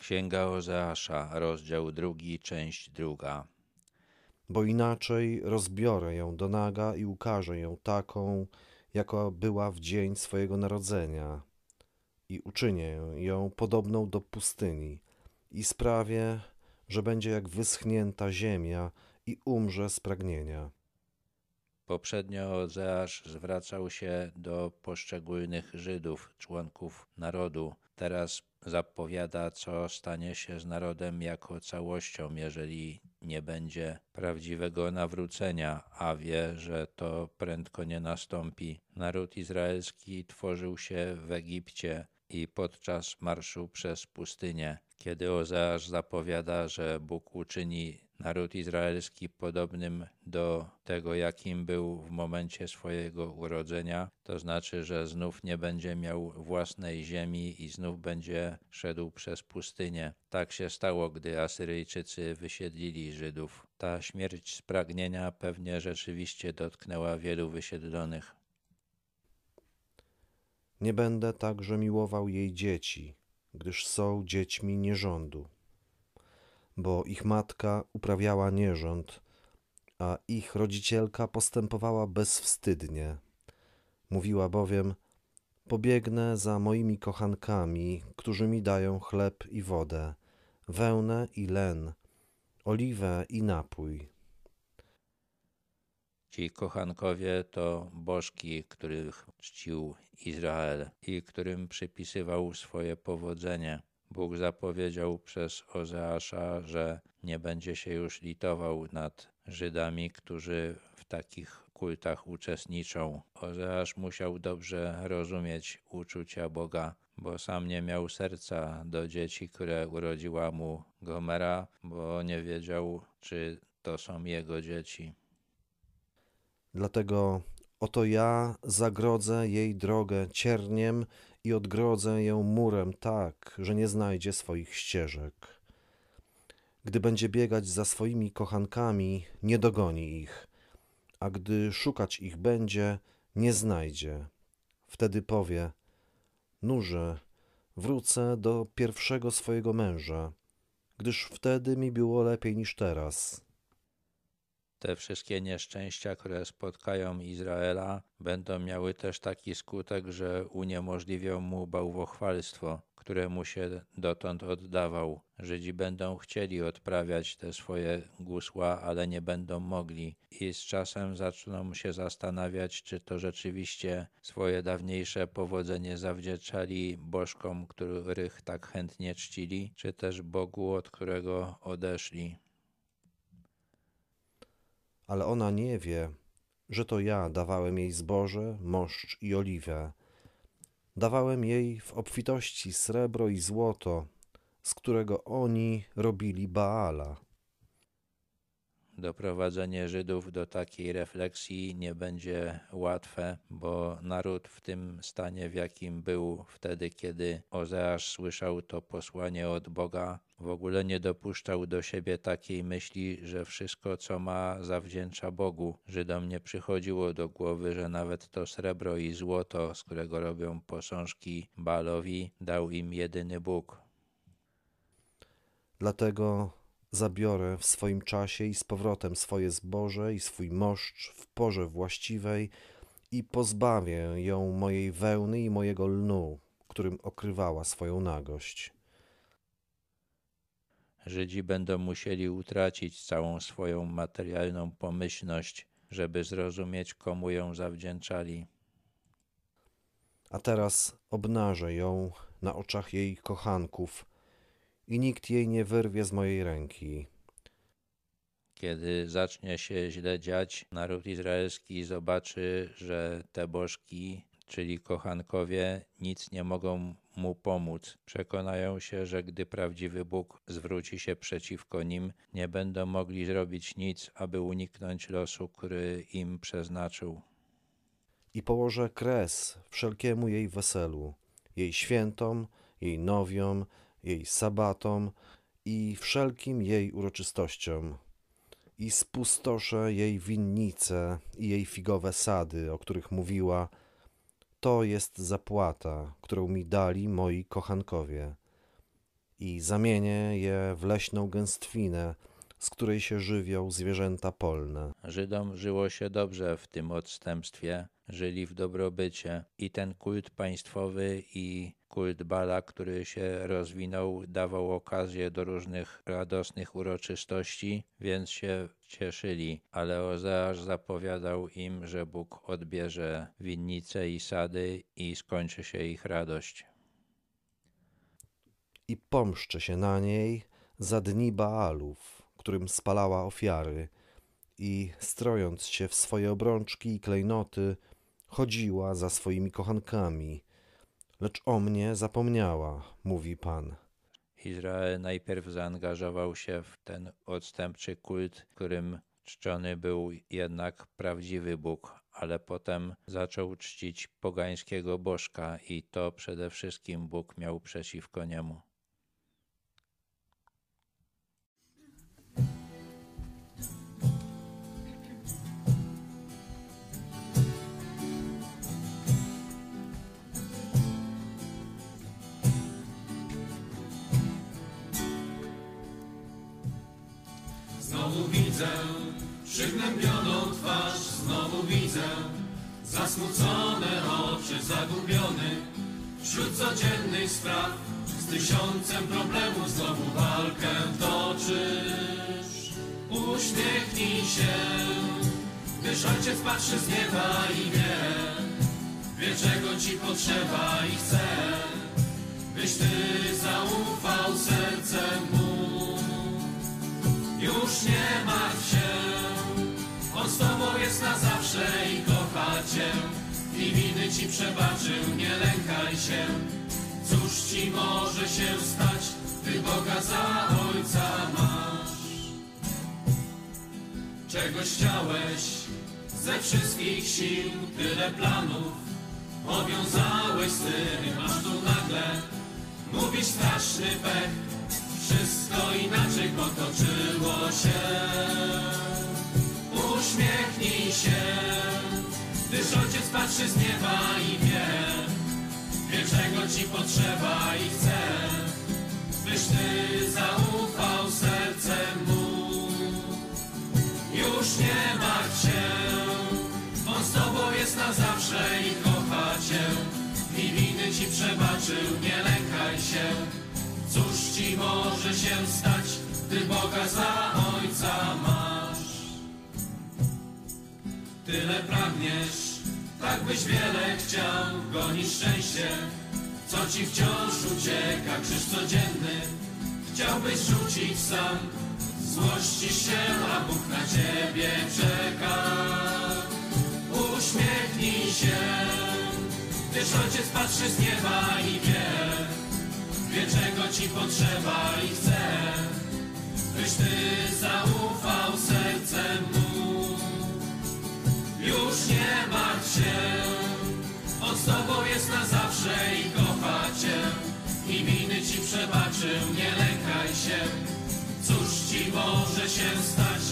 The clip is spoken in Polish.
Księga Ozeasza, rozdział drugi, część druga. Bo inaczej rozbiorę ją do naga i ukażę ją taką, jaka była w dzień swojego narodzenia, i uczynię ją podobną do pustyni, i sprawię, że będzie jak wyschnięta ziemia i umrze z pragnienia. Poprzednio Ozeasz zwracał się do poszczególnych Żydów, członków narodu. Teraz zapowiada, co stanie się z narodem jako całością, jeżeli nie będzie prawdziwego nawrócenia, a wie, że to prędko nie nastąpi. Naród izraelski tworzył się w Egipcie i podczas marszu przez pustynię, kiedy Ozeasz zapowiada, że Bóg uczyni naród izraelski podobnym do tego, jakim był w momencie swojego urodzenia, to znaczy, że znów nie będzie miał własnej ziemi i znów będzie szedł przez pustynię. Tak się stało, gdy Asyryjczycy wysiedlili Żydów. Ta śmierć z pragnienia pewnie rzeczywiście dotknęła wielu wysiedlonych. Nie będę także miłował jej dzieci, gdyż są dziećmi nierządu bo ich matka uprawiała nierząd, a ich rodzicielka postępowała bezwstydnie. Mówiła bowiem: Pobiegnę za moimi kochankami, którzy mi dają chleb i wodę, wełnę i len, oliwę i napój. Ci kochankowie to bożki, których czcił Izrael i którym przypisywał swoje powodzenie. Bóg zapowiedział przez Ozeasza, że nie będzie się już litował nad Żydami, którzy w takich kultach uczestniczą. Ozeasz musiał dobrze rozumieć uczucia Boga, bo sam nie miał serca do dzieci, które urodziła mu Gomera, bo nie wiedział, czy to są jego dzieci. Dlatego oto ja zagrodzę jej drogę cierniem i odgrodzę ją murem tak, że nie znajdzie swoich ścieżek. Gdy będzie biegać za swoimi kochankami, nie dogoni ich, a gdy szukać ich będzie, nie znajdzie. Wtedy powie: Nurze, wrócę do pierwszego swojego męża, gdyż wtedy mi było lepiej niż teraz te wszystkie nieszczęścia, które spotkają Izraela, będą miały też taki skutek, że uniemożliwią mu bałwochwalstwo, któremu się dotąd oddawał. Żydzi będą chcieli odprawiać te swoje gusła, ale nie będą mogli i z czasem zaczną się zastanawiać, czy to rzeczywiście swoje dawniejsze powodzenie zawdzięczali bożkom, których tak chętnie czcili, czy też Bogu, od którego odeszli ale ona nie wie, że to ja dawałem jej zboże, moszcz i oliwę. Dawałem jej w obfitości srebro i złoto, z którego oni robili Baala. Doprowadzenie Żydów do takiej refleksji nie będzie łatwe, bo naród w tym stanie, w jakim był wtedy, kiedy Ozeasz słyszał to posłanie od Boga, w ogóle nie dopuszczał do siebie takiej myśli, że wszystko, co ma, zawdzięcza Bogu. Żydom nie przychodziło do głowy, że nawet to srebro i złoto, z którego robią posążki Balowi, dał im jedyny Bóg. Dlatego zabiorę w swoim czasie i z powrotem swoje zboże i swój moszcz w porze właściwej i pozbawię ją mojej wełny i mojego lnu, którym okrywała swoją nagość. Żydzi będą musieli utracić całą swoją materialną pomyślność, żeby zrozumieć, komu ją zawdzięczali. A teraz obnażę ją na oczach jej kochanków i nikt jej nie wyrwie z mojej ręki. Kiedy zacznie się źle dziać, naród izraelski zobaczy, że te bożki, czyli kochankowie, nic nie mogą mu pomóc. Przekonają się, że gdy prawdziwy Bóg zwróci się przeciwko nim, nie będą mogli zrobić nic, aby uniknąć losu, który im przeznaczył. I położę kres wszelkiemu jej weselu, jej świętom, jej nowiom, jej sabatom i wszelkim jej uroczystościom. I spustoszę jej winnice i jej figowe sady, o których mówiła, to jest zapłata, którą mi dali moi kochankowie. i zamienię je w leśną gęstwinę, z której się żywią zwierzęta polne. Żydom żyło się dobrze w tym odstępstwie, żyli w dobrobycie. I ten kult państwowy i kult Bala, który się rozwinął, dawał okazję do różnych radosnych uroczystości, więc się cieszyli, ale Ozeasz zapowiadał im, że Bóg odbierze winnice i sady i skończy się ich radość. I pomszczę się na niej za dni Baalów, którym spalała ofiary, i strojąc się w swoje obrączki i klejnoty, chodziła za swoimi kochankami. Lecz o mnie zapomniała, mówi Pan. Izrael najpierw zaangażował się w ten odstępczy kult, którym czczony był jednak prawdziwy Bóg, ale potem zaczął czcić pogańskiego bożka i to przede wszystkim Bóg miał przeciwko niemu. Znowu widzę przygnębioną twarz, znowu widzę zasmucone oczy, zagubiony wśród codziennych spraw. Z tysiącem problemów znowu walkę toczysz. Uśmiechnij się, gdyż ojciec patrzy z nieba i wie, wie czego ci potrzeba i chce, byś ty zaufał sercem mu. Już nie martw się, On z Tobą jest na zawsze i kocha Cię. I winy Ci przebaczył, nie lękaj się. Cóż Ci może się stać, Ty Boga za Ojca masz. Czegoś chciałeś ze wszystkich sił, tyle planów. Powiązałeś z tym, aż tu nagle mówisz straszny pech. Wszystko inaczej potoczyło się. Uśmiechnij się, gdyż ojciec patrzy z nieba i wie, wie czego ci potrzeba i chce, byś ty zaufał sercem mu. Już nie martw się, on z tobą jest na zawsze i kocha cię. I winy ci przebaczył, nie lękaj się. Cóż ci może się stać, ty Boga za Ojca masz? Tyle pragniesz, tak byś wiele chciał, gonisz szczęście, co ci wciąż ucieka, krzyż codzienny. Chciałbyś rzucić sam, złościsz się, a Bóg na ciebie czeka. Uśmiechnij się, gdyż Ojciec patrzy z nieba i wie, wie czego ci potrzeba i chce, byś ty zaufał sercem mu. Już nie martw się, on z tobą jest na zawsze i kocha cię. I winy ci przebaczył, nie lękaj się, cóż ci może się stać,